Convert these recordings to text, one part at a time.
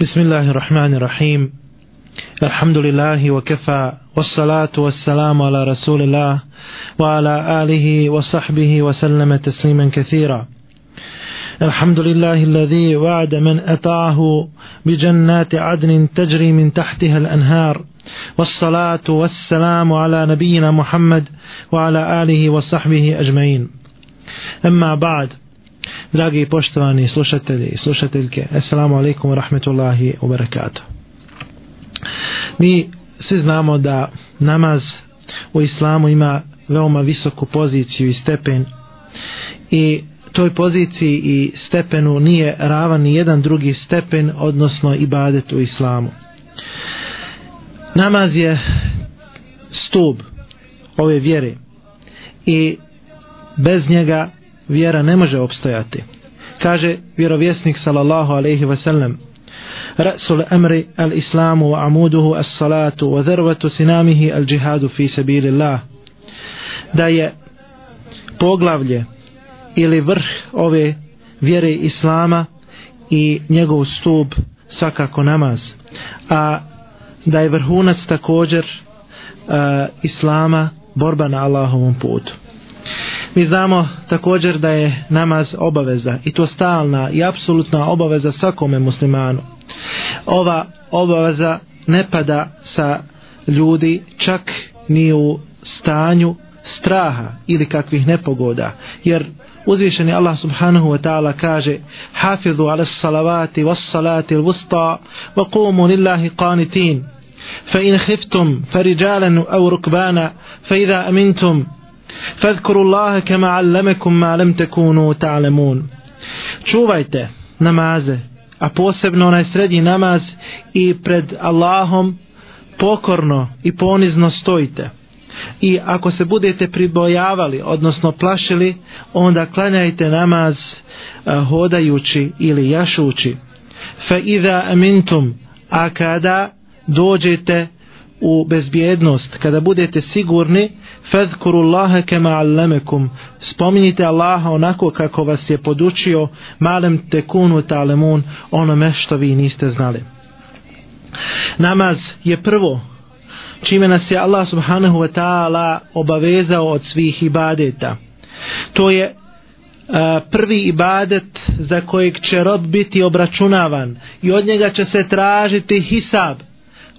بسم الله الرحمن الرحيم الحمد لله وكفى والصلاة والسلام على رسول الله وعلى آله وصحبه وسلم تسليما كثيرا الحمد لله الذي وعد من أطاعه بجنات عدن تجري من تحتها الأنهار والصلاة والسلام على نبينا محمد وعلى آله وصحبه أجمعين أما بعد Dragi i poštovani slušatelji i slušateljke, Assalamu alaikum wa rahmetullahi wa barakatuh. Mi svi znamo da namaz u islamu ima veoma visoku poziciju i stepen i toj poziciji i stepenu nije ravan ni jedan drugi stepen, odnosno ibadet u islamu. Namaz je stub ove vjere i bez njega vjera ne može opstojati. Kaže vjerovjesnik sallallahu alaihi ve sellem, Rasul amri al islamu wa amuduhu as salatu wa dharvatu sinamihi al džihadu fi sabilillah da je poglavlje ili vrh ove vjere islama i njegov stup svakako namaz a da je vrhunac također uh, islama borba na Allahovom putu Mi znamo također da je namaz obaveza i to stalna i apsolutna obaveza svakome muslimanu. Ova obaveza ne pada sa ljudi čak ni u stanju straha ili kakvih nepogoda, jer uzvišeni Allah subhanahu wa ta'ala kaže hafizu ala salavati was salati l-vusta wa qumu lillahi qanitin fa in khiftum farijalan au rukbana fa idha amintum فاذكروا الله كما علمكم ما لم تكونوا تعلمون čuvajte namaze a posebno onaj srednji namaz i pred Allahom pokorno i ponizno stojite i ako se budete pribojavali odnosno plašili onda klanjajte namaz uh, hodajući ili jašući fa iza amintum a kada dođete u bezbjednost. Kada budete sigurni fadhkuru Allaha kama allamakum spominjite Allaha onako kako vas je podučio malem tekunu talemun, onome što vi niste znali. Namaz je prvo čime nas je Allah subhanahu wa ta'ala obavezao od svih ibadeta. To je a, prvi ibadet za kojeg će rob biti obračunavan i od njega će se tražiti hisab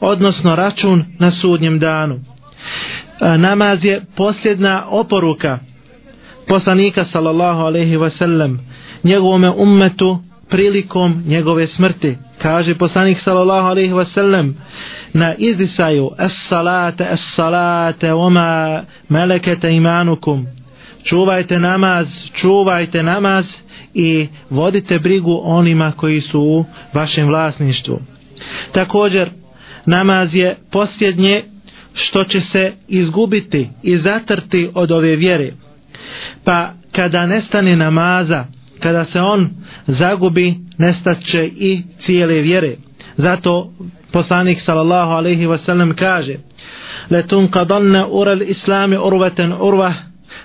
odnosno račun na sudnjem danu. E, namaz je posljedna oporuka poslanika sallallahu alaihi wa sallam njegovome ummetu prilikom njegove smrti. Kaže poslanik sallallahu alaihi wa sallam na izdisaju es salate, es salate, oma melekete imanukum. Čuvajte namaz, čuvajte namaz i vodite brigu onima koji su u vašem vlasništvu. Također, namaz je posljednje što će se izgubiti i zatrti od ove vjere. Pa kada nestane namaza, kada se on zagubi, nestaće i cijele vjere. Zato poslanik sallallahu alaihi wasallam kaže letun qadanna ura l'islami urvatan urvah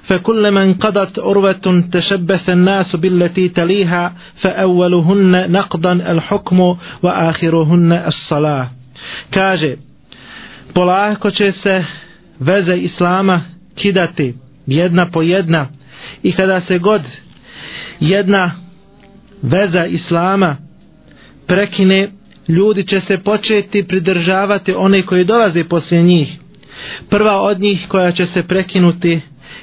فكل من قضت عروة تشبث الناس بالتي تليها فأولهن نقضا الحكم وآخرهن الصلاة kaže polako će se veze islama kidati jedna po jedna. I kada se god jedna veza islama prekine ljudi će se početi pridržavati one koji dolaze poslije njih. Prva od njih koja će se prekinuti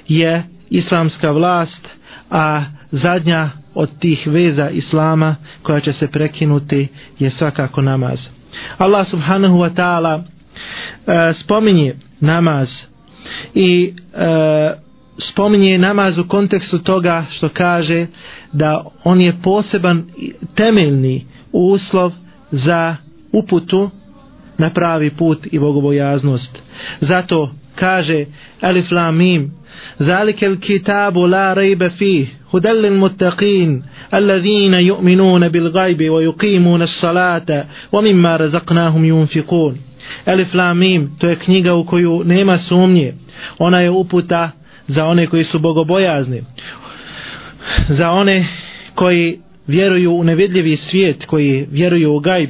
je islamska vlast a zadnja od tih veza islama koja će se prekinuti je svakako namaz. Allah subhanahu wa ta'ala e, spominje namaz i e, spominje namaz u kontekstu toga što kaže da on je poseban temeljni uslov za uputu na pravi put i bogobojaznost. Zato kaže Alif Lam Mim Zalikel kitabu la rejbe fih هدى للمتقين الذين يؤمنون بالغيب ويقيمون الصلاة ومما رزقناهم ينفقون Elif Lamim, to je knjiga u koju nema sumnje. Ona je uputa za one koji su bogobojazni. Za one koji vjeruju u nevidljivi svijet, koji vjeruju u gajb,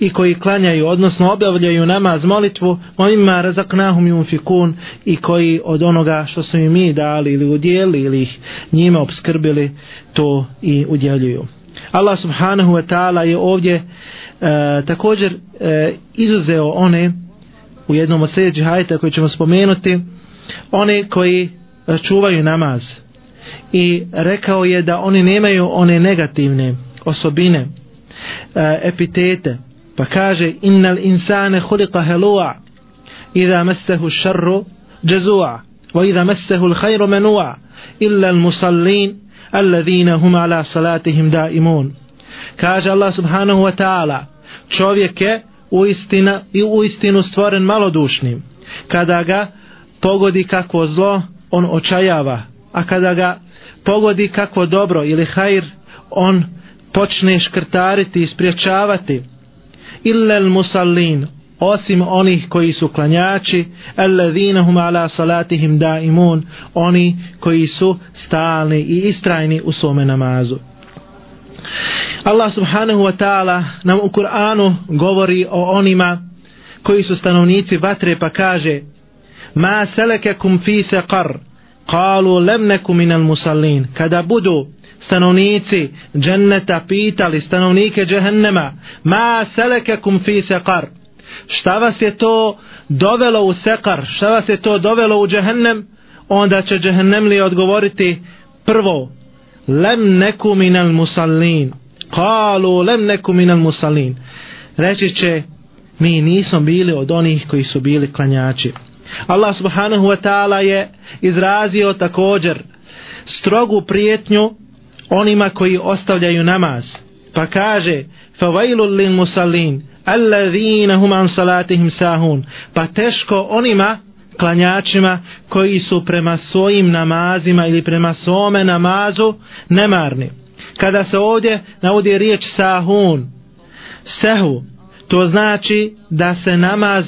i koji klanjaju, odnosno objavljaju namaz molitvu, onima razaknahum yunfikun i koji od onoga što su im mi dali ili udjeli ili ih njima obskrbili, to i udjeljuju. Allah subhanahu wa ta'ala je ovdje e, također e, izuzeo one u jednom od sljedećih hajta koji ćemo spomenuti, one koji e, čuvaju namaz i rekao je da oni nemaju one negativne osobine e, epitete pa kaže innal insane khuliqa halua idha massahu sharru jazua wa idha massahu alkhayru manua illa almusallin alladhina hum ala salatihim daimun. Kaže Allah subhanahu wa ta'ala čovjek je u, istina, u istinu stvoren malodušnim. Kada ga pogodi kakvo zlo on očajava. A kada ga pogodi kakvo dobro ili hajr on počne škrtariti i spriječavati illa al musallin osim onih koji su klanjači alladhinahum ala salatihim daimun oni koji su stalni i istrajni u svome namazu. Allah subhanahu wa ta'ala nam u Kur'anu govori o onima koji su stanovnici vatre pa kaže ma selekakum fi saqar qalu lam nakum minal musallin. Kada budu stanovnici dženneta pitali stanovnike džehennema ma selekakum fi sekar šta vas je to dovelo u sekar šta vas je to dovelo u džehennem? Onda će džehennemli odgovoriti prvo lem neku minal musallin. Kalu lem neku minal musallin. Reći će mi nismo bili od onih koji su bili klanjači. Allah subhanahu wa ta'ala je izrazio također strogu prijetnju onima koji ostavljaju namaz. Pa kaže فَوَيْلُ lil musallin alladhina hum an salatihim sahun. Pa teško onima klanjačima koji su prema svojim namazima ili prema svome namazu nemarni. Kada se ovdje navodi riječ sahun sehu to znači da se namaz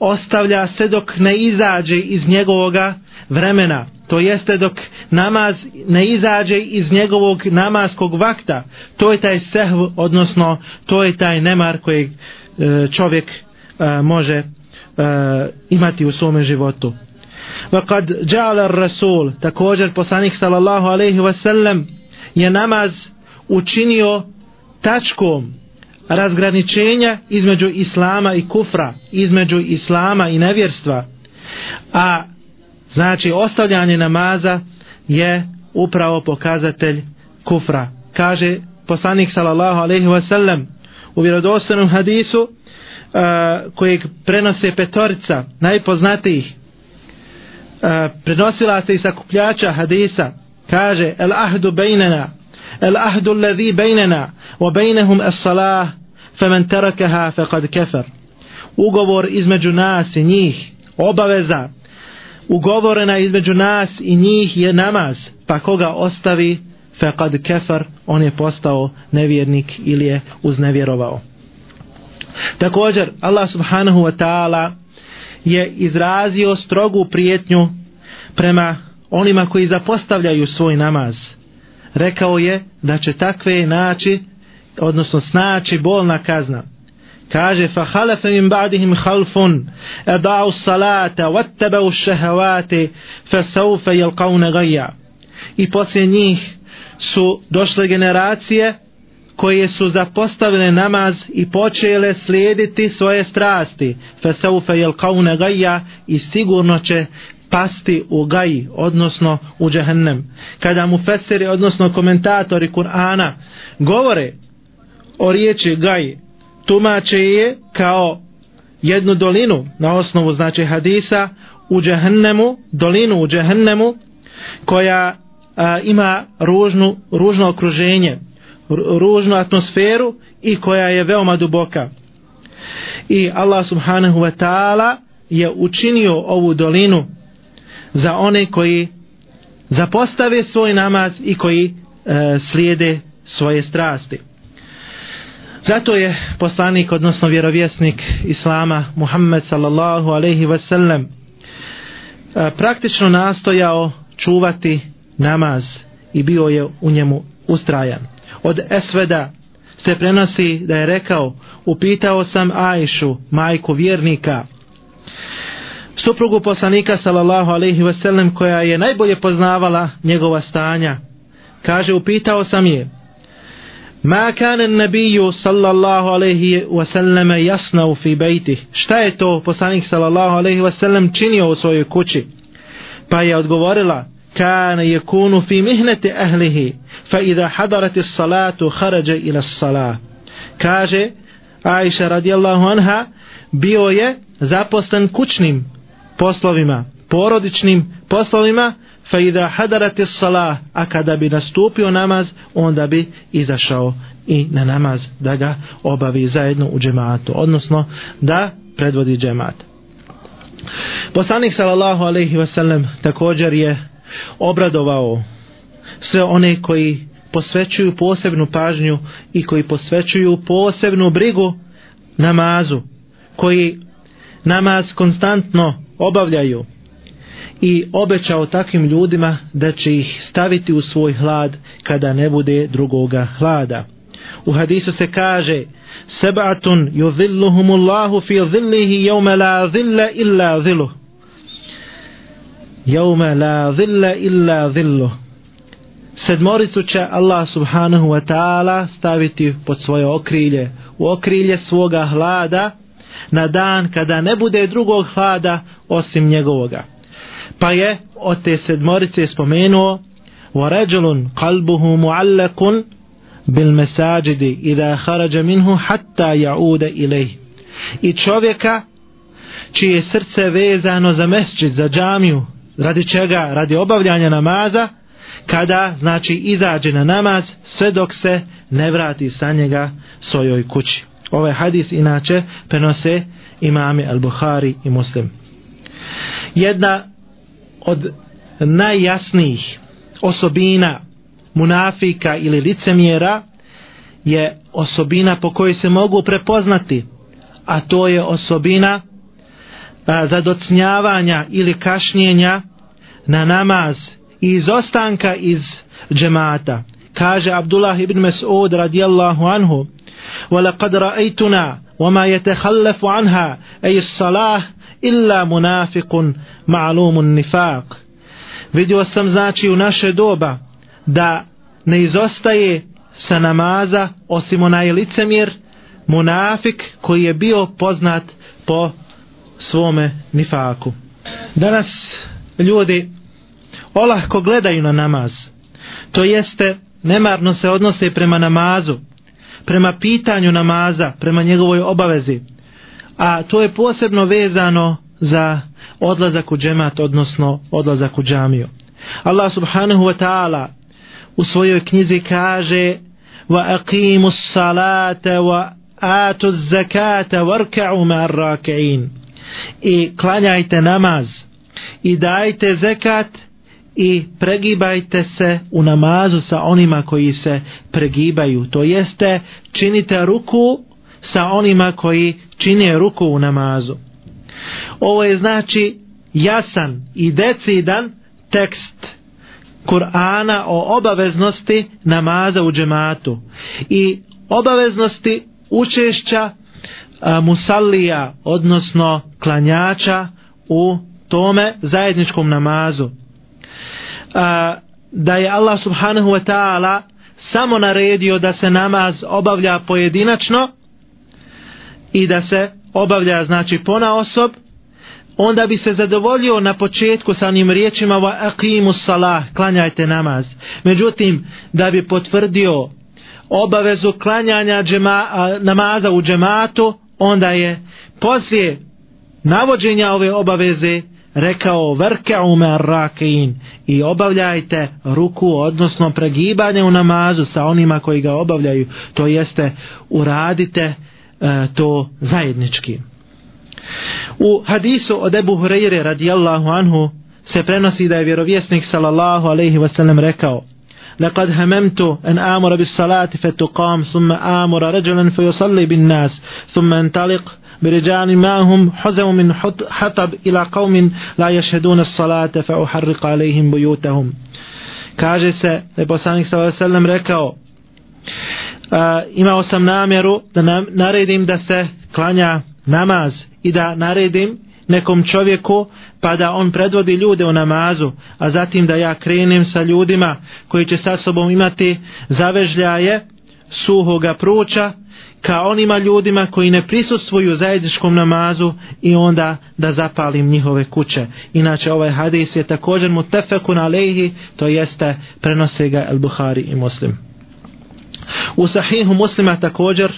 ostavlja se dok ne izađe iz njegovoga vremena to jeste dok namaz ne izađe iz njegovog namaskog vakta. To je taj sehv odnosno to je taj nemar koji e, čovjek e, može e, imati u svome životu. Kad džala rasul također poslanik sallallahu alaihi wasallam je namaz učinio tačkom razgraničenja između islama i kufra između islama i nevjerstva. A Znači, ostavljanje namaza je upravo pokazatelj kufra. Kaže poslanik sallallahu alaihi wa sallam u vjerodostojnom hadisu uh, kojeg prenose petorica najpoznatijih. Uh, prenosila se i sakupljača hadisa. Kaže el ahdu bejnena العهد الذي بيننا وبينهم الصلاة فمن تركها فقد كفر ugovor između nas i njih obaveza ugovorena između nas i njih je namaz, pa koga ostavi, faqad kafar on je postao nevjernik ili je uznevjerovao. Također, Allah subhanahu wa ta'ala je izrazio strogu prijetnju prema onima koji zapostavljaju svoj namaz. Rekao je da će takve naći, odnosno snaći bolna kazna. Kaže fa halafa min ba'dihim khalfun ada'u salata wattaba'u shahawati fa sawfa ghayya. I posle njih su došle generacije koje su zapostavile namaz i počele slijediti svoje strasti. Fa sawfa yalqawna ghayya i sigurno će pasti u gaji, odnosno u džehennem. Kada mu fesiri, odnosno komentatori Kur'ana govore o riječi gaji, tumače je kao jednu dolinu na osnovu znači hadisa u džehennemu, dolinu u džehennemu koja a, ima ružnu, ružno okruženje, ružnu atmosferu i koja je veoma duboka. I Allah subhanahu wa ta'ala je učinio ovu dolinu za one koji zapostave svoj namaz i koji e, slijede svoje strasti. Zato je poslanik, odnosno vjerovjesnik Islama, Muhammed sallallahu alaihi wasallam, sellem, praktično nastojao čuvati namaz i bio je u njemu ustrajan. Od Esveda, se prenosi da je rekao upitao sam Ajšu, majku vjernika suprugu poslanika sallallahu alaihi wasallam koja je najbolje poznavala njegova stanja. Kaže upitao sam je Ma kana nabiju sallallahu alaihi wasallam jasnau fi bejtih šta je to poslanik sallallahu alaihi wasallam činio u svojoj kući? Pa je odgovorila kana yakunu fi mihnati ahlihi fa idha hadarat as-salatu kharaja ila as-salah kaže Aisha radijallahu anha bio je zaposlen kućnim poslovima porodičnim poslovima fa idha hadarat as-salah a kada bi nastupio namaz onda bi izašao i na namaz da ga obavi zajedno u džematu odnosno da predvodi džemat. Poslanik sallallahu alejhi ve sellem također je obradovao sve one koji posvećuju posebnu pažnju i koji posvećuju posebnu brigu namazu, koji namaz konstantno obavljaju i obećao takvim ljudima da će ih staviti u svoj hlad kada ne bude drugoga hlada. U hadisu se kaže Seba'atun yuzilluhumullahu fi zillihi jevme la zilla illa zilluh jevme la zilla illa zilluh sedmoricu će Allah subhanahu wa ta'ala staviti pod svoje okrilje u okrilje svoga hlada na dan kada ne bude drugog hlada osim njegovoga pa je od te sedmorice spomenuo وَرَجُلٌ قَلْبُهُ مُعَلَّكٌ بِالْمَسَاجِدِ إِذَا خَرَجَ مِنْهُ حَتَّى يَعُودَ إِلَيْهِ i čovjeka čije srce vezano za mesčid, za džamiju radi čega? radi obavljanja namaza kada znači izađe na namaz sve dok se ne vrati sa njega svojoj kući. Ovaj hadis inače prenose imami al-Bukhari i Muslim. Jedna od najjasnijih osobina munafika ili licemjera je osobina po kojoj se mogu prepoznati, a to je osobina zadocnjavanja ili kašnjenja na namaz i izostanka iz džemata. Kaže Abdullah ibn Mas'ud radijallahu anhu وَلَقَدْ رَأَيْتُنَا وَمَا يَتَخَلَّفُ عَنْهَا أي الصلاة إلا منافق معلوم النفاق vidio sam znači u naše doba da ne izostaje sa namaza osim onaj licemjer munafik koji je bio poznat po svome nifaku danas ljudi olahko gledaju na namaz. To jeste, nemarno se odnose prema namazu, prema pitanju namaza, prema njegovoj obavezi. A to je posebno vezano za odlazak u džemat, odnosno odlazak u džamiju. Allah subhanahu wa ta'ala u svojoj knjizi kaže wa aqimu salata wa atu zakata warka'u ma'ar raki'in i klanjajte namaz i dajte zekat i pregibajte se u namazu sa onima koji se pregibaju. To jeste, činite ruku sa onima koji čine ruku u namazu. Ovo je znači jasan i decidan tekst Kur'ana o obaveznosti namaza u džematu i obaveznosti učešća a, musallija, odnosno klanjača u tome zajedničkom namazu a, da je Allah subhanahu wa ta'ala samo naredio da se namaz obavlja pojedinačno i da se obavlja znači pona osob onda bi se zadovoljio na početku sa onim riječima wa aqimu salah, klanjajte namaz. Međutim da bi potvrdio obavezu klanjanja džema, a, namaza u džematu onda je poslije navođenja ove obaveze rekao vrka'u me rakein i obavljajte ruku odnosno pregibanje u namazu sa onima koji ga obavljaju to jeste uradite e, to zajednički u hadisu od Ebu Hureyre radijallahu anhu se prenosi da je vjerovjesnik sallallahu alaihi wasallam rekao لقد هممت أن آمر بالصلاة فتقام ثم آمر رجلا فيصلي بالناس ثم انطلق برجال معهم حزم من حطب إلى قوم لا يشهدون الصلاة فأحرق عليهم بيوتهم kaže se da je poslanik sallallahu alejhi ve sellem rekao imao sam namjeru da nam, naredim da se klanja namaz i da naredim nekom čovjeku pa da on predvodi ljude u namazu a zatim da ja krenem sa ljudima koji će sa sobom imati zavežljaje suhoga pruča ka onima ljudima koji ne prisustvuju zajedničkom namazu i onda da zapalim njihove kuće. Inače ovaj hadis je također mu tefekun to jeste prenose ga El Buhari i Muslim. U sahihu muslima također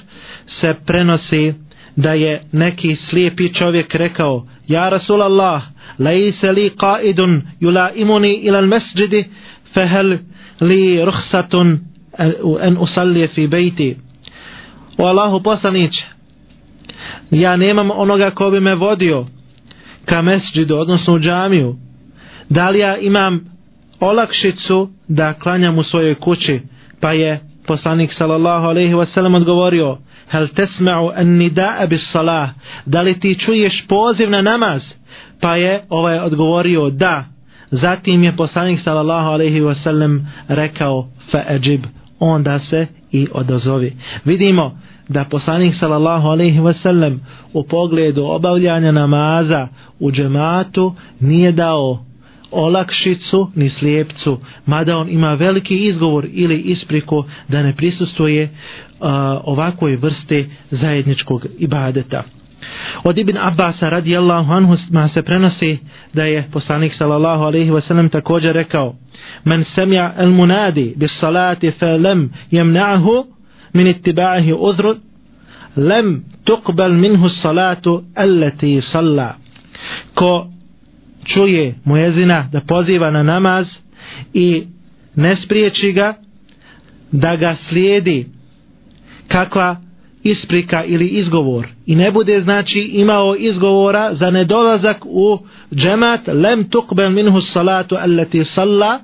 se prenosi da je neki slijepi čovjek rekao Ja Rasulallah, lejse li qaidun yula imuni al-mesđidi, fehel li ruhsatun en usallije fi bejti o Allahu poslaniće ja nemam onoga ko bi me vodio ka mesđidu, odnosno u džamiju. Da li ja imam olakšicu da klanjam u svojoj kući? Pa je poslanik sallallahu alaihi wasallam odgovorio hel tesma'u an nida'a bis salah da li ti čuješ poziv na namaz? Pa je ovaj odgovorio da. Zatim je poslanik sallallahu alaihi wasallam rekao fa ajib. Onda se i odazovi. Vidimo da poslanik sallallahu alaihi wasallam u pogledu obavljanja namaza u džematu nije dao olakšicu ni slijepcu, mada on ima veliki izgovor ili ispriku da ne prisustuje uh, ovakvoj vrste zajedničkog ibadeta. Od Ibn Abbas radijallahu anhu ma se prenosi da je poslanik sallallahu alaihi wa sallam također rekao Men semja el munadi bis salati fe lem jemna'ahu min ittiba'ahi uzru lem tuqbal minhu salatu allati salla. Ko čuje mujezina da poziva na namaz i ne spriječi ga da ga slijedi kakva isprika ili izgovor i ne bude znači imao izgovora za nedolazak u džemat lem tukbel minhu salatu allati salla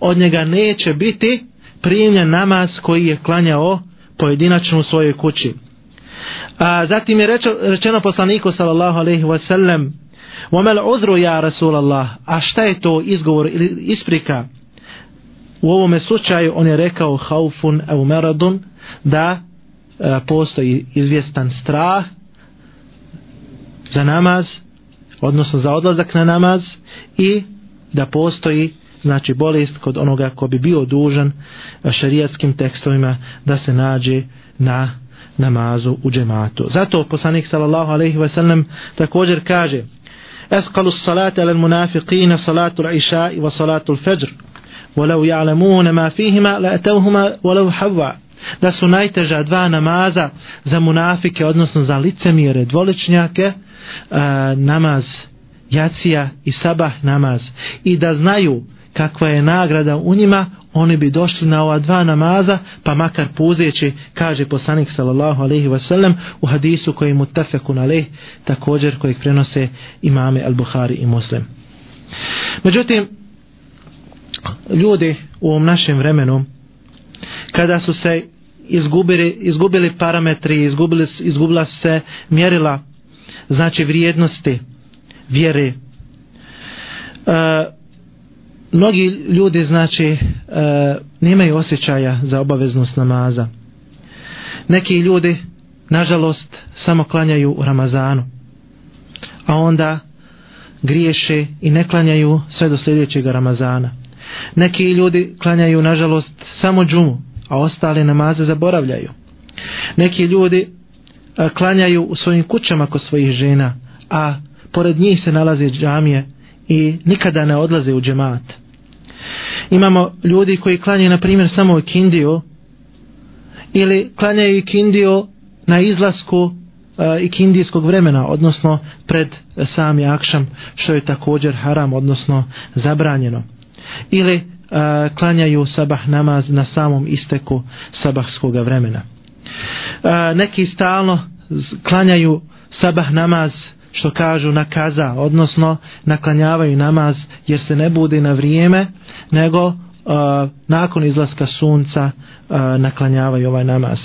od njega neće biti primljen namaz koji je klanjao pojedinačno u svojoj kući. A zatim je rečeno, rečeno poslaniku sallallahu alejhi ve sellem: "Wa mal uzru ya Rasulallah?" A šta je to izgovor ili isprika? U ovom slučaju on je rekao haufun au maradun da E, postoji izvjestan strah za namaz odnosno za odlazak na namaz i da postoji znači bolest kod onoga ko bi bio dužan e, šarijatskim tekstovima da se nađe na namazu u džematu. Zato poslanik sallallahu alejhi ve sellem također kaže: "Asqalu s-salati 'ala munafiqina salatu al-isha wa salatu al-fajr, walau ya'lamuna ma fihima la atawhuma walau hawa." Da su najteža dva namaza za munafike, odnosno za licemire, dvoličnjake, e, namaz jacija i sabah namaz. I da znaju kakva je nagrada u njima, oni bi došli na ova dva namaza, pa makar puzeći, kaže poslanik sallallahu alaihi wasallam u hadisu koji mu tefekun alaih, također kojeg prenose imame al-Buhari i Muslim. Međutim, ljudi u ovom našem vremenu, kada su se izgubili, izgubili parametri, izgubili, izgubila se mjerila, znači vrijednosti, vjere, uh, mnogi ljudi znači e, nemaju osjećaja za obaveznost namaza. Neki ljudi nažalost samo klanjaju u Ramazanu a onda griješe i ne klanjaju sve do sljedećeg Ramazana neki ljudi klanjaju nažalost samo džumu a ostale namaze zaboravljaju neki ljudi klanjaju u svojim kućama kod svojih žena a pored njih se nalaze džamije i nikada ne odlaze u džemat. Imamo ljudi koji klanjaju, na primjer, samo ikindiju ili klanjaju ikindiju na izlasku ikindijskog vremena, odnosno pred sami akšam, što je također haram, odnosno zabranjeno. Ili a, klanjaju sabah namaz na samom isteku sabahskog vremena. A, neki stalno klanjaju sabah namaz što kažu na kaza, odnosno naklanjavaju namaz jer se ne bude na vrijeme, nego a, nakon izlaska sunca a, naklanjavaju ovaj namaz.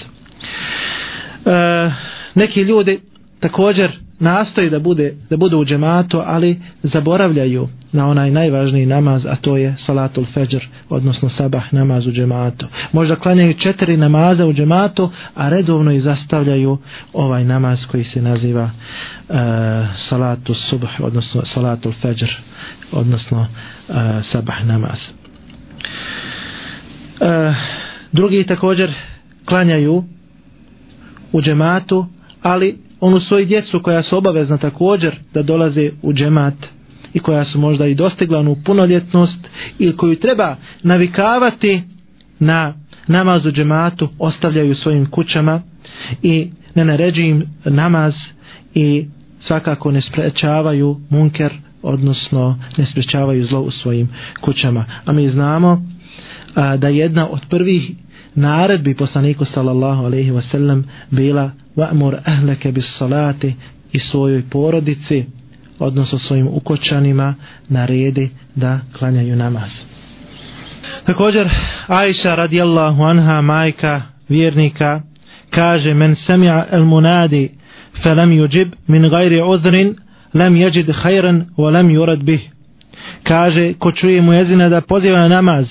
Uh, neki ljudi također nastoji da bude da budu u džematu, ali zaboravljaju na onaj najvažniji namaz, a to je salatul feđr, odnosno sabah namaz u džematu. Možda klanjaju četiri namaza u džematu, a redovno i zastavljaju ovaj namaz koji se naziva e, uh, salatul subh, odnosno salatul feđr, odnosno uh, sabah namaz. Uh, drugi također klanjaju u džematu, ali onu svoju djecu koja su obavezna također da dolaze u džemat i koja su možda i dostigla onu punoljetnost ili koju treba navikavati na namaz u džematu ostavljaju svojim kućama i ne naređuju im namaz i svakako ne sprečavaju munker odnosno ne sprečavaju zlo u svojim kućama. A mi znamo a, da jedna od prvih naredbi poslaniku sallallahu alaihi wasallam bila va'mur ahleke bis salati i svojoj porodici odnosno svojim ukočanima naredi da klanjaju namaz. Također Aisha radijallahu anha majka vjernika kaže men sami'a al munadi falam yujib min ghairi udhrin lam yajid khayran wa lam yurad bih kaže ko čuje mu jezina da poziva na namaz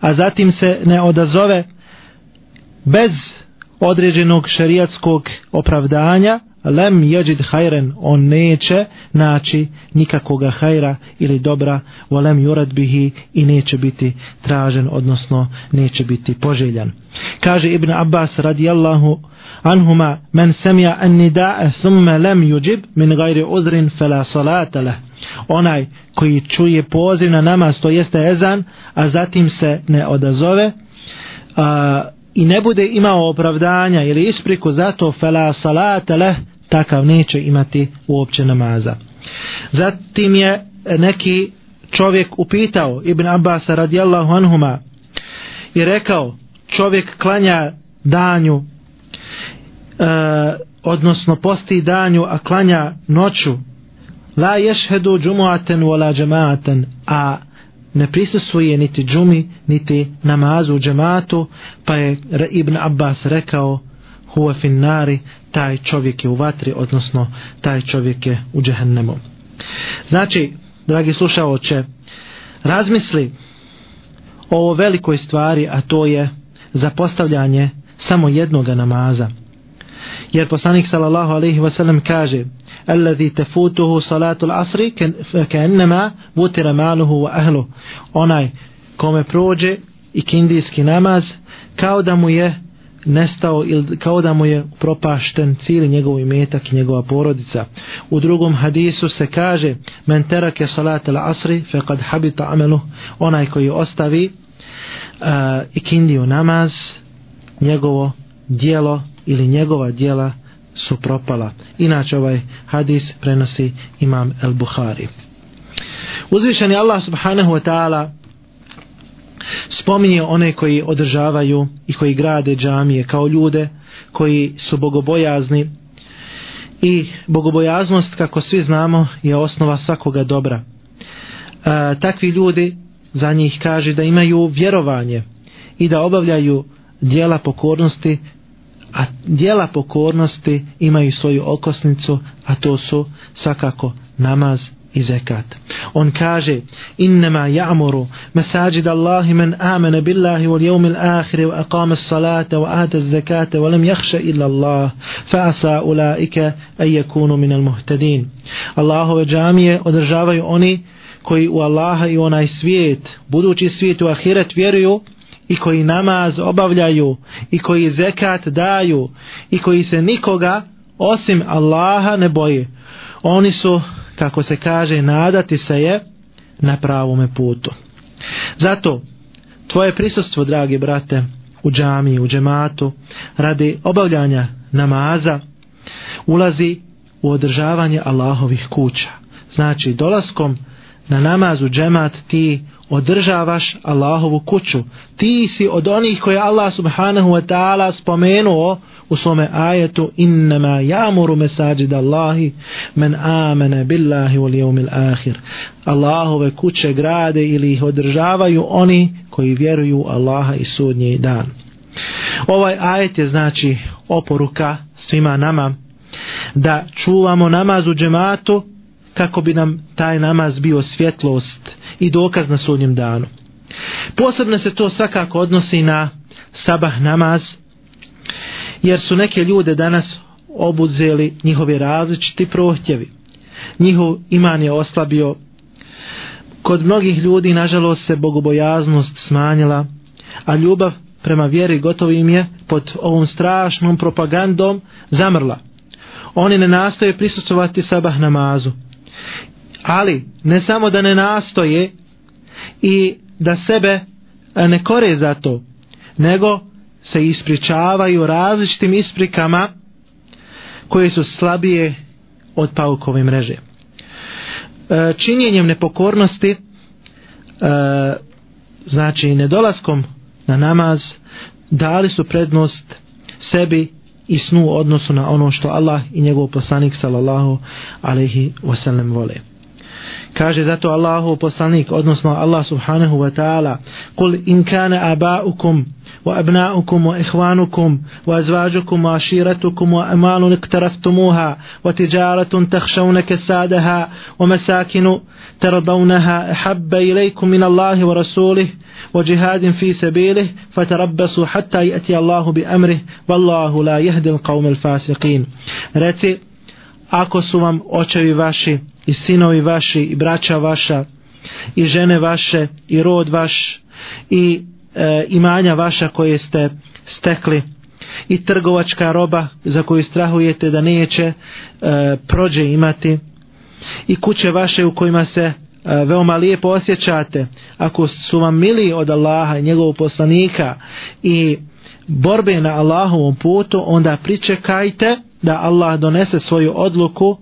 a zatim se ne odazove bez određenog šerijatskog opravdanja lem jeđid hajren, on neće naći nikakoga hajra ili dobra, o lem jurad bihi i neće biti tražen, odnosno neće biti poželjan. Kaže Ibn Abbas radijallahu anhuma, men semja an nidae thumme lem juđib min gajri udrin fela salata leh. Onaj koji čuje poziv na namaz, to jeste ezan, a zatim se ne odazove, a, i ne bude imao opravdanja ili ispriku zato fela salata leh, takav neće imati uopće namaza. Zatim je neki čovjek upitao Ibn Abbas radijallahu anhuma i rekao čovjek klanja danju e, odnosno posti danju a klanja noću la ješhedu džumuaten wala džemaaten a ne prisustvuje niti džumi niti namazu u džematu pa je Ibn Abbas rekao huwa fin nari taj čovjek je u vatri odnosno taj čovjek je u džehennemu. Znači dragi slušaoče razmisli o ovo velikoj stvari a to je zapostavljanje samo jednog namaza. Jer poslanik sallallahu alejhi ve sellem kaže "Allazi tafutuhu salatul asri ka'annama butira maluhu wa ahluhu onaj kome prođe ikindijski namaz kao da mu je nestao ili kao da mu je propašten cijeli njegov imetak i njegova porodica. U drugom hadisu se kaže men terake salat al asri fe kad habita amelu onaj koji ostavi eh, uh, ikindiju namaz njegovo dijelo ili njegova dijela su propala. Inače ovaj hadis prenosi imam el Bukhari. Uzvišeni Allah subhanahu wa ta'ala spominje one koji održavaju i koji grade džamije kao ljude koji su bogobojazni. I bogobojaznost kako svi znamo je osnova svakoga dobra. E, takvi ljudi za njih kaže da imaju vjerovanje i da obavljaju dijela pokornosti a dijela pokornosti imaju svoju okosnicu a to su svakako namaz i zekat. On kaže, innama ja'muru masajid Allahi men amene billahi wal jevmi l'akhiri wa aqama salata wa ata zekata wa lam jahša illa Allah fa asa ulaike a yakunu minal muhtadin. Allahove džamije održavaju oni koji u Allaha i onaj svijet, budući svijet u ahiret vjeruju i koji namaz obavljaju i koji zekat daju i koji se nikoga osim Allaha ne boje. Oni su kako se kaže, nadati se je na pravome putu. Zato, tvoje prisustvo, dragi brate, u džami, u džematu, radi obavljanja namaza, ulazi u održavanje Allahovih kuća. Znači, dolaskom na namaz u džemat ti održavaš Allahovu kuću. Ti si od onih koje Allah subhanahu wa ta'ala spomenuo u svome ajetu innama ya'muru masajid Allahi men amana billahi wal yawmil akhir. Allahove kuće grade ili ih održavaju oni koji vjeruju Allaha i sudnji dan. Ovaj ajet je znači oporuka svima nama da čuvamo namaz u džematu kako bi nam taj namaz bio svjetlost i dokaz na sudnjem danu. Posebno se to svakako odnosi na sabah namaz, jer su neke ljude danas obuzeli njihovi različiti prohtjevi. Njihov iman je oslabio. Kod mnogih ljudi, nažalost, se bogobojaznost smanjila, a ljubav prema vjeri gotovo im je pod ovom strašnom propagandom zamrla. Oni ne nastoje prisustovati sabah namazu. Ali, ne samo da ne nastoje i da sebe e, ne kore za to, nego se ispričavaju različitim isprikama koje su slabije od paukove mreže. E, činjenjem nepokornosti, e, znači nedolaskom na namaz, dali su prednost sebi i snu odnosu na ono što Allah i njegov poslanik sallallahu alaihi wasallam vole. Kaže zato Allahu poslanik, odnosno Allah subhanahu wa ta'ala, kul in kana aba'ukum wa abna'ukum wa ihwanukum wa azvajukum wa ashiratukum wa amalun iktaraftumuha wa tijaratun takhshawna kasadaha wa masakinu tardawnaha habba ilaykum min Allahi wa rasulih wa jihadin fi sabilih fatarabbasu hatta yati Allahu bi amrih wallahu la yahdi al-qawm al-fasiqin. Reci ako su vam očevi vaši i sinovi vaši i braća vaša i žene vaše i rod vaš i e, imanja vaša koje ste stekli i trgovačka roba za koju strahujete da neće e, prođe imati i kuće vaše u kojima se e, veoma lijepo osjećate ako su vam mili od Allaha i njegovog poslanika i borbe na Allahovom putu onda pričekajte da Allah donese svoju odluku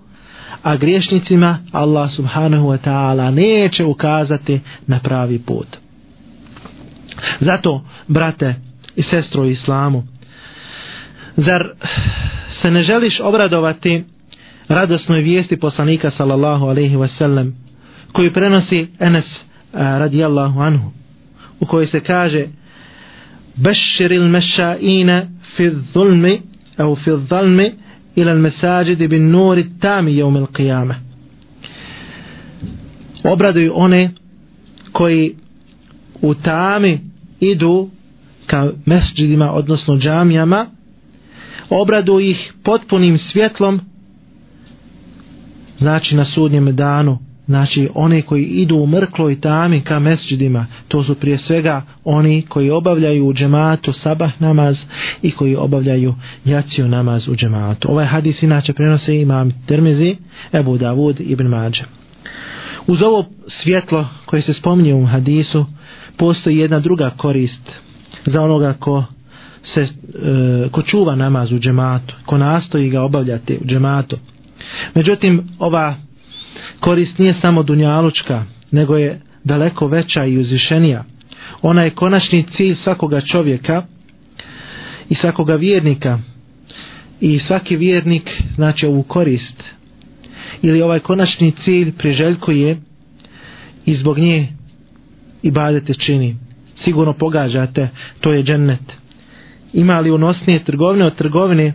a griješnicima Allah subhanahu wa ta'ala neće ukazati na pravi put. Zato, brate i sestro islamu, zar se ne želiš obradovati radosnoj vijesti poslanika sallallahu alaihi wa sallam koji prenosi Enes eh, radijallahu anhu u kojoj se kaže Beširil mešaine fi zulmi au fi zalmi ila al-masajid bin nur at-tam qiyamah. Obraduju one koji u tami idu ka mesdžidima odnosno džamijama obradu ih potpunim svjetlom znači na sudnjem danu znači one koji idu u mrkloj tami ka mesđidima, to su prije svega oni koji obavljaju u džematu sabah namaz i koji obavljaju jaciju namaz u džematu. Ovaj hadis inače prenose imam Termizi, Ebu Davud ibn Mađe. Uz ovo svjetlo koje se spominje u hadisu, postoji jedna druga korist za onoga ko se e, ko čuva namaz u džematu, ko nastoji ga obavljati u džematu. Međutim, ova korist nije samo dunjalučka, nego je daleko veća i uzvišenija. Ona je konačni cilj svakoga čovjeka i svakoga vjernika. I svaki vjernik znači ovu korist. Ili ovaj konačni cilj priželjkuje i zbog nje i badete čini. Sigurno pogađate, to je džennet. Ima li unosnije trgovine od trgovine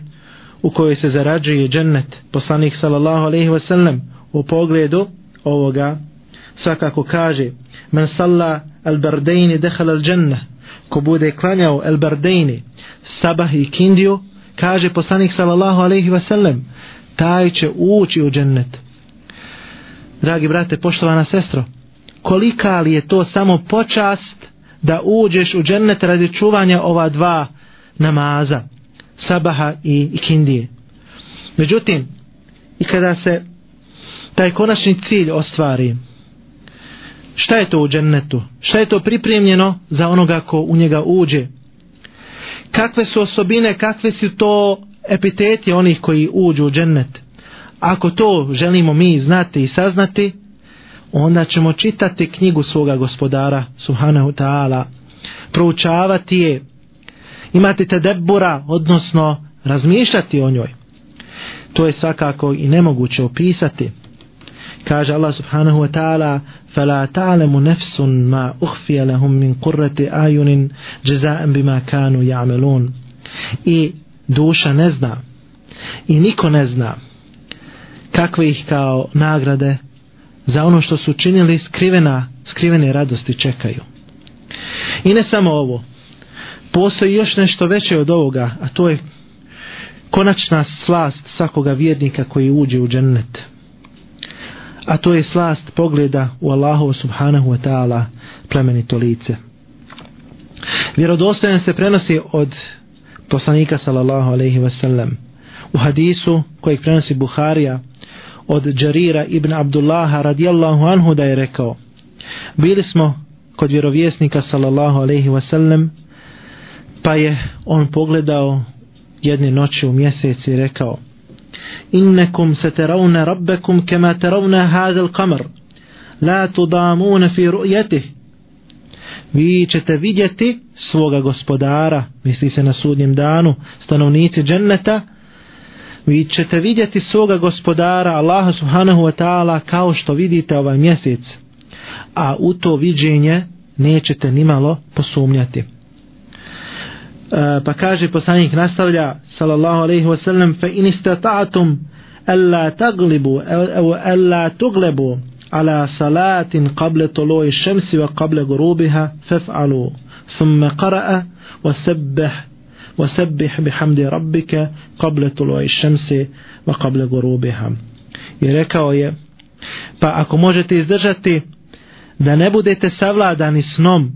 u kojoj se zarađuje džennet? Poslanik sallallahu alaihi wasallam sallam u pogledu ovoga svakako kaže men salla al bardejni dehala al dženne ko bude klanjao al bardejni sabah i kindiju kaže poslanik sallallahu alaihi wasallam taj će ući u džennet. Dragi brate poštovana sestro kolika li je to samo počast da uđeš u džennet radi čuvanja ova dva namaza sabaha i, ikindije međutim i kada se taj konačni cilj ostvari. Šta je to u džennetu? Šta je to pripremljeno za onoga ko u njega uđe? Kakve su osobine, kakve su to epiteti onih koji uđu u džennet? Ako to želimo mi znati i saznati, onda ćemo čitati knjigu svoga gospodara, Subhanahu ta'ala, proučavati je, imati tedebura, odnosno razmišljati o njoj. To je svakako i nemoguće opisati kaže Allah subhanahu wa ta'ala فلا تعلم نفس ما أخفي لهم من قرة آيون جزاء بما كانوا يعملون i duša ne zna i niko ne zna kakve ih kao nagrade za ono što su činili skrivena, skrivene radosti čekaju. I ne samo ovo, postoji još nešto veće od ovoga, a to je konačna slast svakoga vjernika koji uđe u džennet. A to je slast pogleda u Allahovo subhanahu wa ta'ala plemenito lice. Vjerodostojan se prenosi od poslanika sallallahu alaihi wa sallam u hadisu kojeg prenosi Buharija od Džarira ibn Abdullaha radijallahu anhu da je rekao bili smo kod vjerovjesnika sallallahu alaihi wa sallam pa je on pogledao jedne noći u mjesec i rekao إنكم سترون ربكم كما ترون هذا القمر. لا la في fi vi ćete vidjeti svoga gospodara misli se na sudnjem danu stanovnici dženneta. Vi ćete vidjeti svoga gospodara Allaha subhanahu wa ta'ala kao što vidite ovaj mjesec. A u to viđenje nećete nimalo posumnjati. E, pa kaže poslanik nastavlja sallallahu alejhi ve sellem fa in istata'tum alla taglibu aw alla tuglebu ala salatin qabla tulu'i shamsi wa qabla ghurubiha faf'alu thumma qara'a wa sabbih wa sabbih bihamdi rabbika qabla tulu'i shamsi wa qabla ghurubiha. Je rekao je pa ako možete izdržati da ne budete savladani snom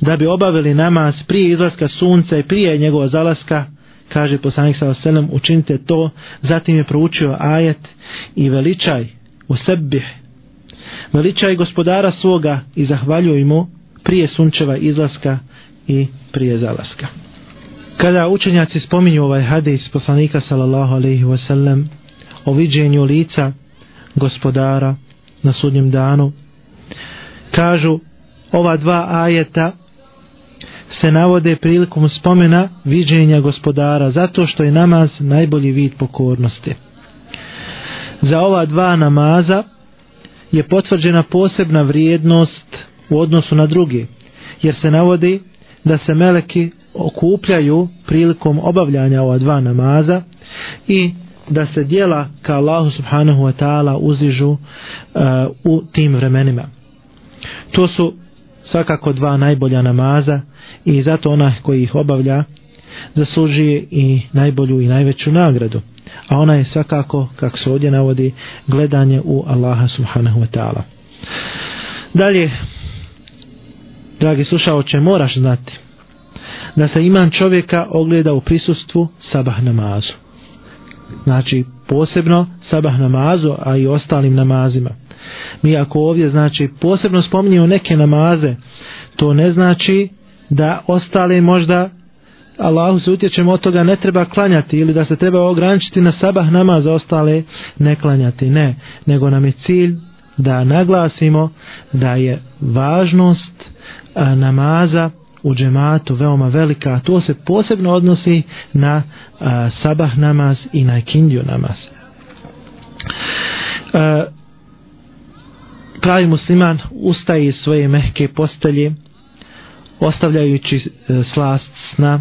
da bi obavili namaz prije izlaska sunca i prije njegova zalaska, kaže poslanik sa oselem, učinite to, zatim je proučio ajet i veličaj u sebi, veličaj gospodara svoga i zahvaljuj mu prije sunčeva izlaska i prije zalaska. Kada učenjaci spominju ovaj hadis poslanika sallallahu alaihi wasallam o viđenju lica gospodara na sudnjem danu, kažu ova dva ajeta se navode prilikom spomena viđenja gospodara, zato što je namaz najbolji vid pokornosti. Za ova dva namaza je potvrđena posebna vrijednost u odnosu na drugi, jer se navodi da se meleki okupljaju prilikom obavljanja ova dva namaza i da se dijela ka Allahu subhanahu wa ta'ala uzižu uh, u tim vremenima. To su svakako dva najbolja namaza i zato ona koji ih obavlja zaslužuje i najbolju i najveću nagradu. A ona je svakako kako se ovdje navodi gledanje u Allaha subhanahu wa ta'ala. Dalje dragi slušaoče moraš znati da se iman čovjeka ogleda u prisustvu sabah namazu znači posebno sabah namazu a i ostalim namazima. Mi ako ovdje znači posebno spominjemo neke namaze to ne znači da ostale možda Allahu se utječemo od toga ne treba klanjati ili da se treba ograničiti na sabah namaz za ostale ne klanjati. Ne, nego nam je cilj da naglasimo da je važnost namaza u džematu veoma velika, a to se posebno odnosi na a, sabah namaz i na kindiju namaz. A, pravi musliman ustaje iz svoje mehke postelje ostavljajući e, slast sna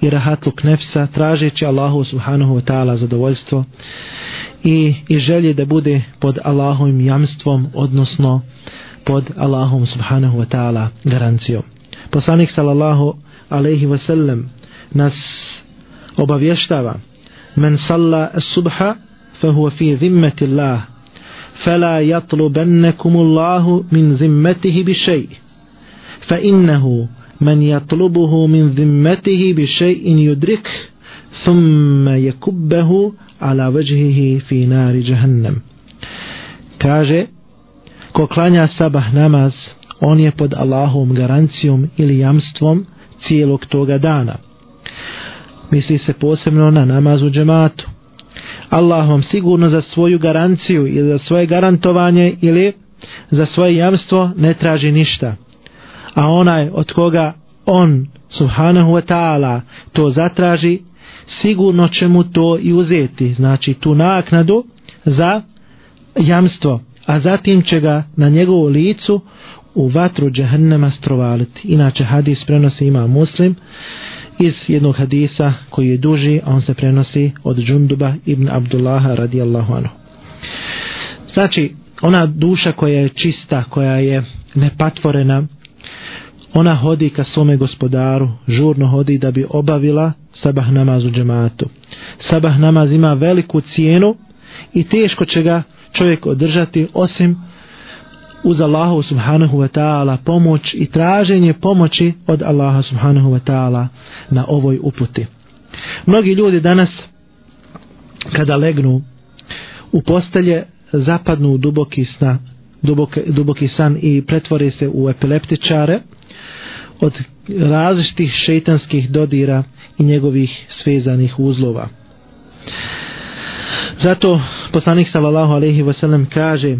i rahatluk nefsa tražeći Allahu subhanahu wa ta'ala zadovoljstvo i, i želje da bude pod Allahovim jamstvom odnosno pod Allahom subhanahu wa ta'ala garancijom poslanik sallallahu alaihi wa sallam nas obavještava men salla subha fahuwa fi zimmeti Allah فلا يطلبنكم الله من ذمته بشيء فإنه من يطلبه من ذمته بشيء يدرك ثم يكبه على وجهه في نار جهنم kaže ko klanja sabah namaz on je pod Allahovom garancijom ili jamstvom cijelog toga dana. Misli se posebno na namaz u džematu. Allah vam sigurno za svoju garanciju ili za svoje garantovanje ili za svoje jamstvo ne traži ništa. A onaj od koga on, subhanahu wa ta'ala, to zatraži, sigurno će mu to i uzeti, znači tu naknadu za jamstvo, a zatim će ga na njegovu licu u vatru džehennema strovaliti. Inače hadis prenosi ima muslim, iz jednog hadisa koji je duži, a on se prenosi od Džunduba ibn Abdullaha radijallahu anhu. Znači, ona duša koja je čista, koja je nepatvorena, ona hodi ka svome gospodaru, žurno hodi da bi obavila sabah namaz u džematu. Sabah namaz ima veliku cijenu i teško će ga čovjek održati osim uz Allahu subhanahu wa ta'ala pomoć i traženje pomoći od Allaha subhanahu wa ta'ala na ovoj uputi. Mnogi ljudi danas kada legnu u postelje zapadnu u duboki sna, duboki, duboki san i pretvore se u epileptičare od različitih šeitanskih dodira i njegovih svezanih uzlova. Zato poslanik sallallahu alejhi ve sellem kaže: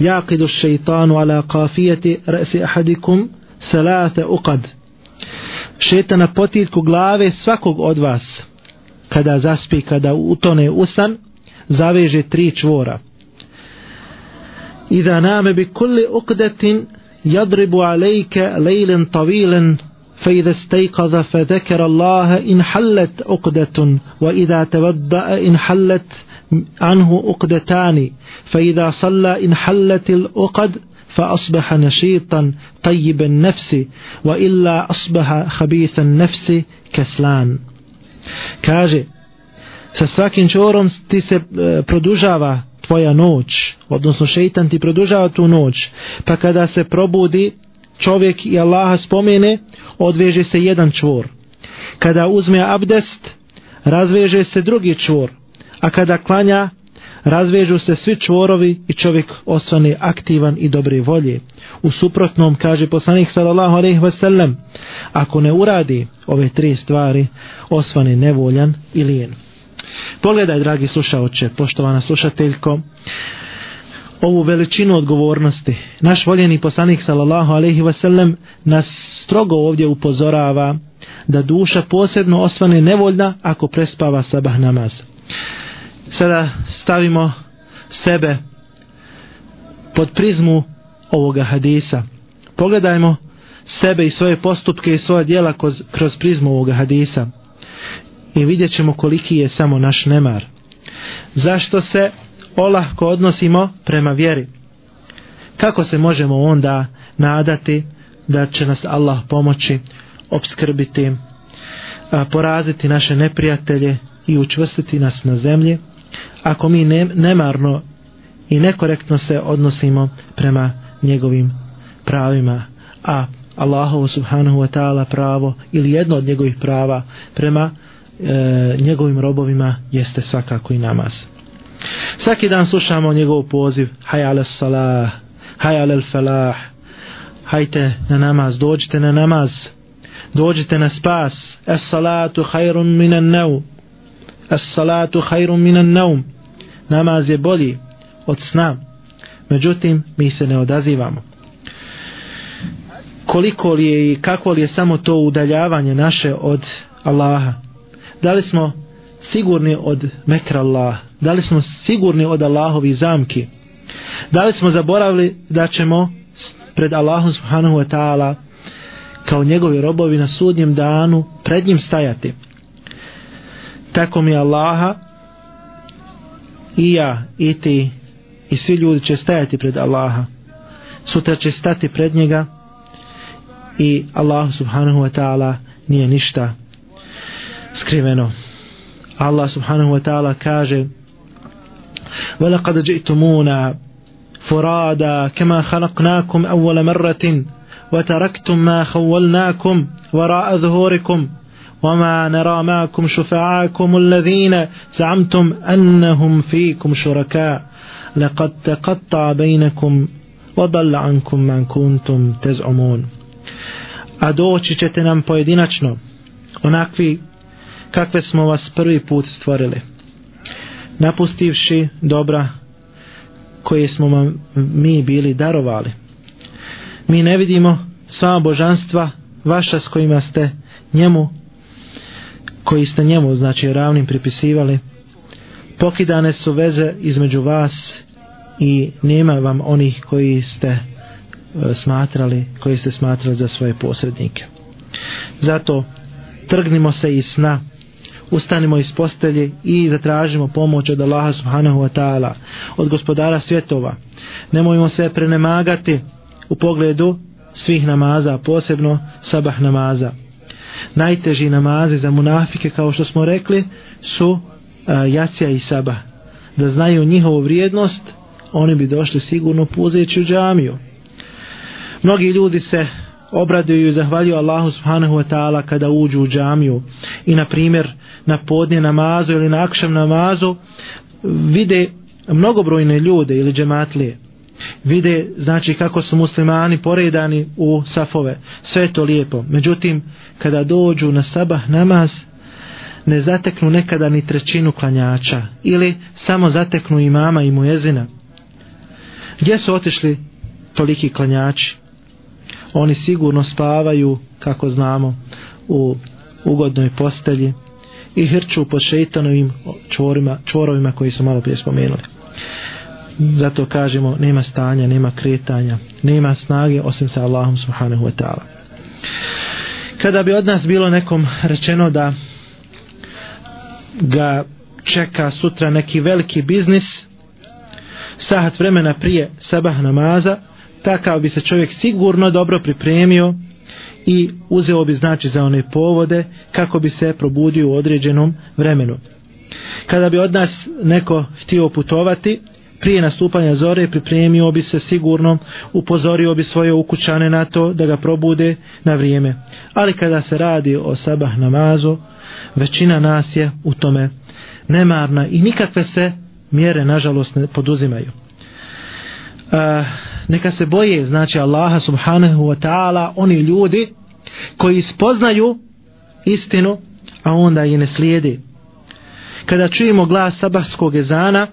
"Yaqidu ash-shaytanu ala qafiyati ra'si ahadikum salata uqad." Šejtan na potilku glave svakog od vas kada zaspi, kada utone u san, zaveže tri čvora. Iza name bi kulli uqdatin yadribu alayka laylan tawilan فإذا استيقظ فذكر الله إن حلت عقدة وإذا تودأ إن حلت عنه عقدتان فإذا صلى إن حلت العقد فأصبح نشيطا طيب النفس وإلا أصبح خبيث النفس كسلان kaže sa svakim čorom ti se e, produžava tvoja noć odnosno šeitan ti produžava tu noć pa kada se probudi čovjek i Allaha spomene odveže se jedan čvor kada uzme abdest razveže se drugi čvor a kada klanja razvežu se svi čvorovi i čovjek osvane aktivan i dobre volje. U suprotnom, kaže poslanik sallallahu alaihi wasallam, ako ne uradi ove tri stvari, osvane nevoljan i lijen. Pogledaj, dragi slušaoče, poštovana slušateljko, ovu veličinu odgovornosti. Naš voljeni poslanik sallallahu alaihi wasallam nas strogo ovdje upozorava da duša posebno osvane nevoljna ako prespava sabah namaz sada stavimo sebe pod prizmu ovoga hadisa. Pogledajmo sebe i svoje postupke i svoje dijela kroz, kroz prizmu ovoga hadisa i vidjet ćemo koliki je samo naš nemar. Zašto se olahko odnosimo prema vjeri? Kako se možemo onda nadati da će nas Allah pomoći, obskrbiti, poraziti naše neprijatelje i učvrstiti nas na zemlji? Ako mi ne, nemarno i nekorektno se odnosimo prema njegovim pravima. A Allahovo subhanahu wa ta'ala pravo ili jedno od njegovih prava prema e, njegovim robovima jeste svakako i namaz. Svaki dan slušamo njegov poziv haj ala salah haj ala falah hajte na namaz dođite na namaz dođite na spas. Es salatu hajrun minan nau As-salatu hajrun minan naum. Namaz je bolji od sna. Međutim mi se ne odazivamo. Koliko li je i kako li je samo to udaljavanje naše od Allaha? Da li smo sigurni od metra Allaha? da li smo sigurni od Allahovi zamki? Da li smo zaboravili da ćemo pred Allahom subhanahu wa ta'ala kao njegovi robovi na sudnjem danu pred njim stajati? tako mi Allaha i ja, i ti, i svi ljudi će stajati pred Allaha. Sutra će stati pred njega i Allah subhanahu wa ta'ala nije ništa skriveno. Allah subhanahu wa ta'ala kaže وَلَقَدْ جِئْتُمُونَا فُرَادًا كَمَا خَلَقْنَاكُمْ أَوَّلَ مَرَّةٍ وَتَرَكْتُمْ مَا خَوَّلْنَاكُمْ وَرَاءَ ظُهُورِكُمْ وما نرى معكم شفعاكم الذين زعمتم أنهم فيكم شركاء لقد تقطع بينكم وضل عنكم من كنتم تزعمون a doći ćete nam pojedinačno onakvi kakve smo vas prvi put stvorili napustivši dobra koje smo vam mi bili darovali mi ne vidimo sva božanstva vaša s kojima ste njemu koji ste njemu znači ravnim pripisivali pokidane su veze između vas i nema vam onih koji ste e, smatrali koji ste smatrali za svoje posrednike zato trgnimo se iz sna ustanimo iz postelje i zatražimo pomoć od Allaha subhanahu wa ta'ala, od gospodara svjetova. Nemojmo se prenemagati u pogledu svih namaza, posebno sabah namaza. Najteži namazi za munafike, kao što smo rekli, su uh, jacija i saba Da znaju njihovu vrijednost, oni bi došli sigurno puzeći u džamiju. Mnogi ljudi se obraduju i zahvaljuju Allahu subhanahu wa ta'ala kada uđu u džamiju i na primjer na podnje namazu ili na akšam namazu vide mnogobrojne ljude ili džematlije vide znači kako su muslimani poredani u safove. Sve to lijepo. Međutim kada dođu na sabah namaz ne zateknu nekada ni trećinu klanjača ili samo zateknu imama i mujezina. Gdje su otišli toliki klanjači? Oni sigurno spavaju kako znamo u ugodnoj postelji i hrču pod šeitanovim čvorima, čvorovima koji su malo prije spomenuli zato kažemo nema stanja, nema kretanja nema snage osim sa Allahom subhanahu wa ta'ala kada bi od nas bilo nekom rečeno da ga čeka sutra neki veliki biznis sahat vremena prije sabah namaza takav bi se čovjek sigurno dobro pripremio i uzeo bi znači za one povode kako bi se probudio u određenom vremenu. Kada bi od nas neko htio putovati, prije nastupanja zore pripremio bi se sigurno, upozorio bi svoje ukućane na to da ga probude na vrijeme. Ali kada se radi o sabah namazu, većina nas je u tome nemarna i nikakve se mjere nažalost ne poduzimaju. Uh, neka se boje znači Allaha subhanahu wa ta'ala oni ljudi koji spoznaju istinu a onda je ne slijedi kada čujemo glas sabahskog ezana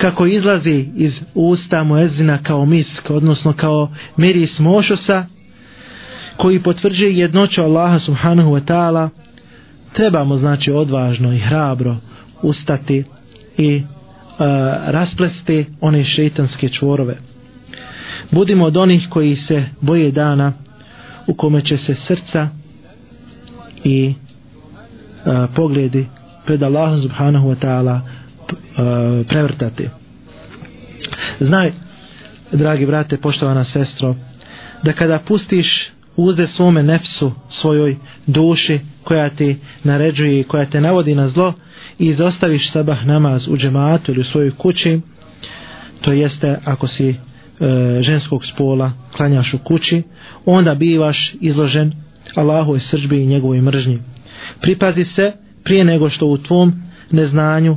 kako izlazi iz usta muezina kao misk odnosno kao miris mošosa koji potvrđuje jednoću Allaha subhanahu wa ta'ala trebamo znači odvažno i hrabro ustati i e, rasplesti one šeitanske čvorove. Budimo od onih koji se boje dana u kome će se srca i e, pogledi pred Allahom subhanahu wa ta'ala E, prevrtati znaj dragi brate poštovana sestro da kada pustiš uze svome nefsu svojoj duši koja ti naređuje i koja te navodi na zlo i izostaviš sabah namaz u džematu ili u svojoj kući to jeste ako si e, ženskog spola klanjaš u kući, onda bivaš izložen Allahu srđbi i njegovoj mržnji. Pripazi se prije nego što u tvom neznanju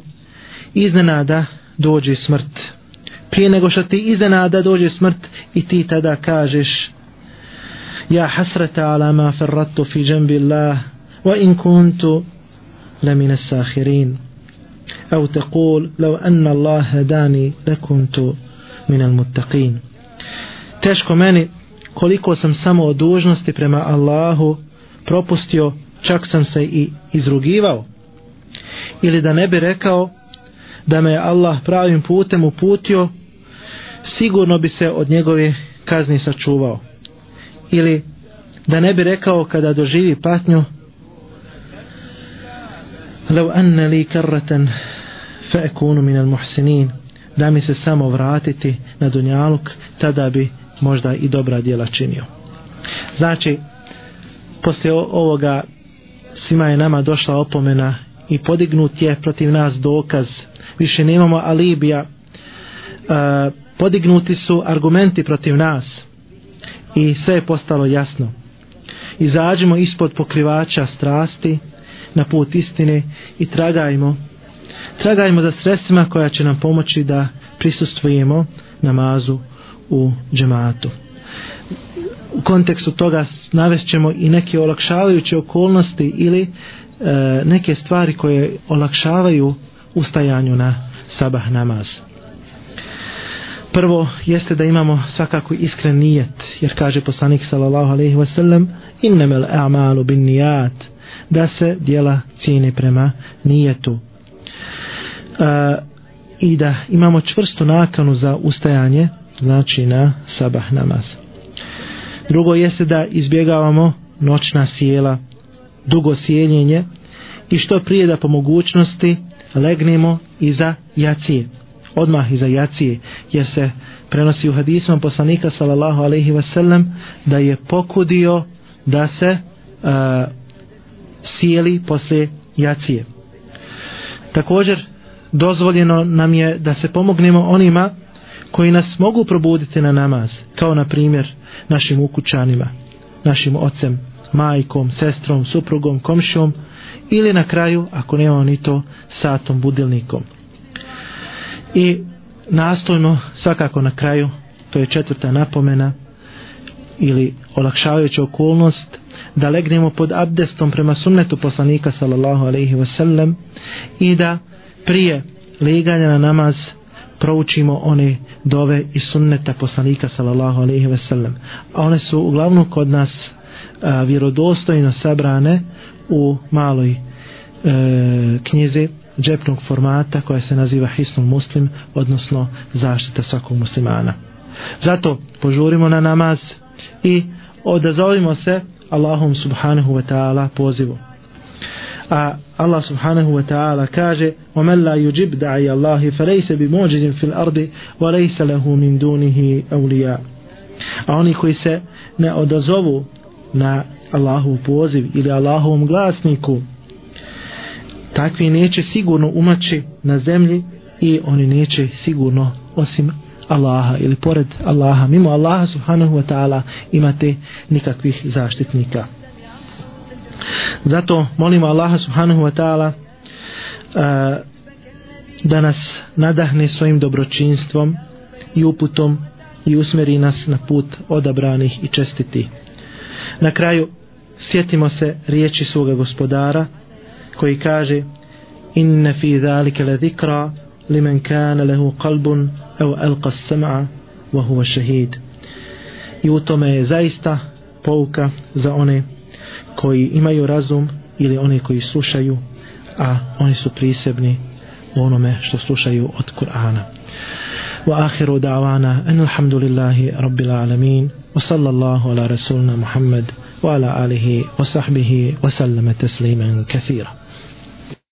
iznenada dođe smrt. Prije nego što ti iznenada dođe smrt i ti tada kažeš Ja hasrata ala ma ferratu fi džembi Allah wa in kuntu lamina sahirin. أو تقول لو أن الله هداني لكنت min al muttaqin teško meni koliko sam samo od dužnosti prema Allahu propustio čak sam se i izrugivao ili da ne bi rekao da me Allah pravim putem uputio sigurno bi se od njegove kazni sačuvao ili da ne bi rekao kada doživi patnju لو أن لي كرة فأكون من المحسنين da mi se samo vratiti na dunjaluk, tada bi možda i dobra djela činio. Znači, poslije ovoga svima je nama došla opomena i podignut je protiv nas dokaz. Više nemamo alibija. E, podignuti su argumenti protiv nas i sve je postalo jasno. Izađemo ispod pokrivača strasti na put istine i tragajmo tragajmo za sredstvima koja će nam pomoći da prisustvujemo namazu u džematu. U kontekstu toga navest ćemo i neke olakšavajuće okolnosti ili e, neke stvari koje olakšavaju ustajanju na sabah namaz. Prvo jeste da imamo svakako iskren nijet, jer kaže poslanik sallallahu alejhi ve sellem innamal a'malu binniyat", da se djela cijene prema nijetu. E, i da imamo čvrstu nakanu za ustajanje znači na sabah namaz. Drugo jeste da izbjegavamo noćna sjela dugo sjeljenje i što prije da po mogućnosti legnemo iza jacije odmah iza jacije jer se prenosi u hadisom poslanika sallallahu alaihi wasallam da je pokudio da se uh, sjeli posle jacije. Također dozvoljeno nam je da se pomognemo onima koji nas mogu probuditi na namaz kao na primjer našim ukućanima našim ocem, majkom, sestrom, suprugom, komšijom ili na kraju, ako nema ni to, satom, budilnikom. I nastojno, svakako na kraju, to je četvrta napomena ili olakšavajuća okolnost, da legnemo pod abdestom prema sunnetu poslanika sallallahu alaihi wasallam i da prije leganja na namaz proučimo one dove i sunneta poslanika sallallahu alaihi wasallam. A one su uglavnom kod nas a, vjerodostojno sabrane u maloj e, knjizi džepnog formata koja se naziva Hisnul Muslim, odnosno zaštita svakog muslimana. Zato požurimo na namaz i odazovimo se Allahum subhanahu wa ta'ala pozivu. A Allah subhanahu wa ta'ala kaže وَمَنْ لَا يُجِبْ دَعِيَ اللَّهِ فَلَيْسَ بِمُوجِزٍ فِي الْأَرْضِ وَلَيْسَ لَهُ مِنْ دُونِهِ أَوْلِيَا A oni koji se ne odazovu na Allahov poziv ili Allahovom glasniku takvi neće sigurno umaći na zemlji i oni neće sigurno osim Allaha ili pored Allaha mimo Allaha subhanahu wa ta'ala imate nikakvih zaštitnika zato molimo Allaha subhanahu wa ta'ala da nas nadahne svojim dobročinstvom i uputom i usmeri nas na put odabranih i čestiti. Na kraju sjetimo se riječi svoga gospodara koji kaže inne fi zalike la zikra limen kane lehu kalbun evo elqa sema wa huwa šehid i u tome je zaista pouka za one koji imaju razum ili one koji slušaju a oni su prisebni u onome što slušaju od Kur'ana. Wa akhiru da'wana an alhamdulillahi rabbil alamin wa sallallahu ala rasulna Muhammad wa ala alihi wa sahbihi wa sallama tasliman kathira